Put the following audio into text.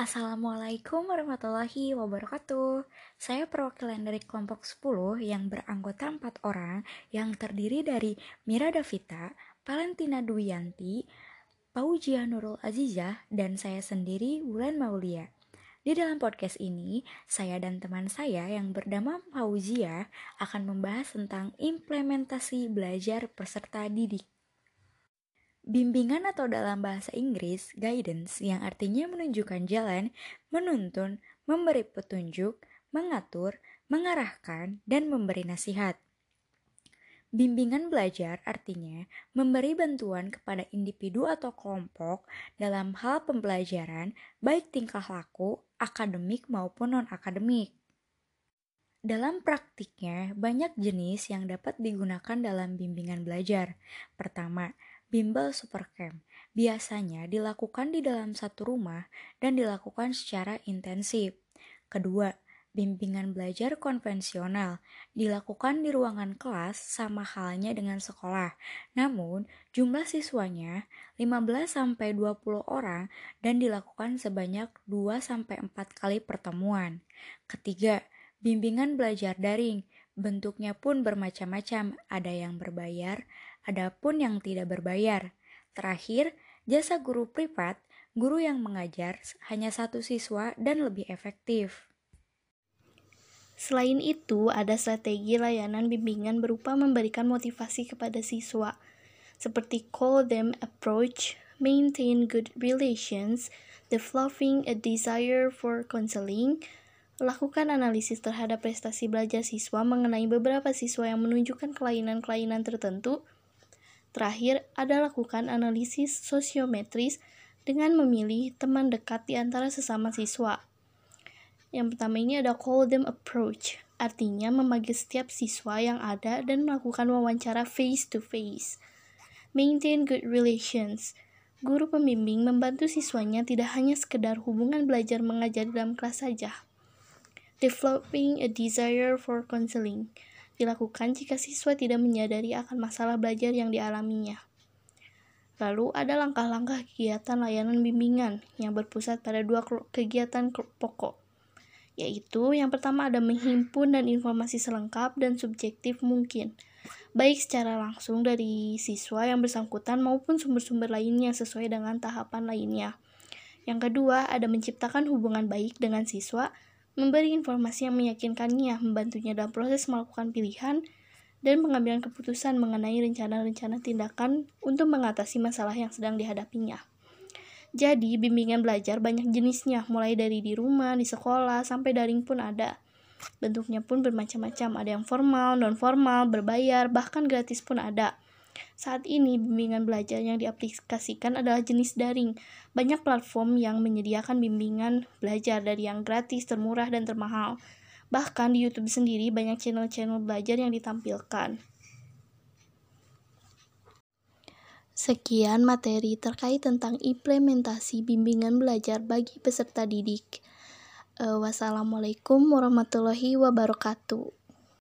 Assalamualaikum warahmatullahi wabarakatuh. Saya perwakilan dari kelompok 10 yang beranggota 4 orang yang terdiri dari Mira Davita, Valentina Duyanti, Paujia Nurul Azizah, dan saya sendiri Wulan Maulia. Di dalam podcast ini, saya dan teman saya yang bernama Paujia akan membahas tentang implementasi belajar peserta didik. Bimbingan atau dalam bahasa Inggris, guidance yang artinya menunjukkan jalan, menuntun, memberi petunjuk, mengatur, mengarahkan, dan memberi nasihat. Bimbingan belajar artinya memberi bantuan kepada individu atau kelompok dalam hal pembelajaran, baik tingkah laku, akademik maupun non-akademik. Dalam praktiknya, banyak jenis yang dapat digunakan dalam bimbingan belajar. Pertama, Bimbel Supercamp biasanya dilakukan di dalam satu rumah dan dilakukan secara intensif. Kedua, bimbingan belajar konvensional dilakukan di ruangan kelas sama halnya dengan sekolah. Namun, jumlah siswanya 15-20 orang dan dilakukan sebanyak 2-4 kali pertemuan. Ketiga, bimbingan belajar daring bentuknya pun bermacam-macam, ada yang berbayar, ada pun yang tidak berbayar. Terakhir, jasa guru privat, guru yang mengajar hanya satu siswa dan lebih efektif. Selain itu, ada strategi layanan bimbingan berupa memberikan motivasi kepada siswa, seperti call them approach, maintain good relations, developing a desire for counseling, Lakukan analisis terhadap prestasi belajar siswa mengenai beberapa siswa yang menunjukkan kelainan-kelainan tertentu, Terakhir, ada lakukan analisis sosiometris dengan memilih teman dekat di antara sesama siswa. Yang pertama ini ada call them approach, artinya memanggil setiap siswa yang ada dan melakukan wawancara face to face. Maintain good relations. Guru pembimbing membantu siswanya tidak hanya sekedar hubungan belajar mengajar dalam kelas saja. Developing a desire for counseling dilakukan jika siswa tidak menyadari akan masalah belajar yang dialaminya. Lalu ada langkah-langkah kegiatan layanan bimbingan yang berpusat pada dua kegiatan pokok, yaitu yang pertama ada menghimpun dan informasi selengkap dan subjektif mungkin, baik secara langsung dari siswa yang bersangkutan maupun sumber-sumber lainnya sesuai dengan tahapan lainnya. Yang kedua, ada menciptakan hubungan baik dengan siswa memberi informasi yang meyakinkannya, membantunya dalam proses melakukan pilihan, dan pengambilan keputusan mengenai rencana-rencana tindakan untuk mengatasi masalah yang sedang dihadapinya. Jadi, bimbingan belajar banyak jenisnya, mulai dari di rumah, di sekolah, sampai daring pun ada. Bentuknya pun bermacam-macam, ada yang formal, non-formal, berbayar, bahkan gratis pun ada. Saat ini, bimbingan belajar yang diaplikasikan adalah jenis daring. Banyak platform yang menyediakan bimbingan belajar dari yang gratis, termurah, dan termahal. Bahkan di YouTube sendiri banyak channel-channel belajar yang ditampilkan. Sekian materi terkait tentang implementasi bimbingan belajar bagi peserta didik. Uh, wassalamualaikum warahmatullahi wabarakatuh.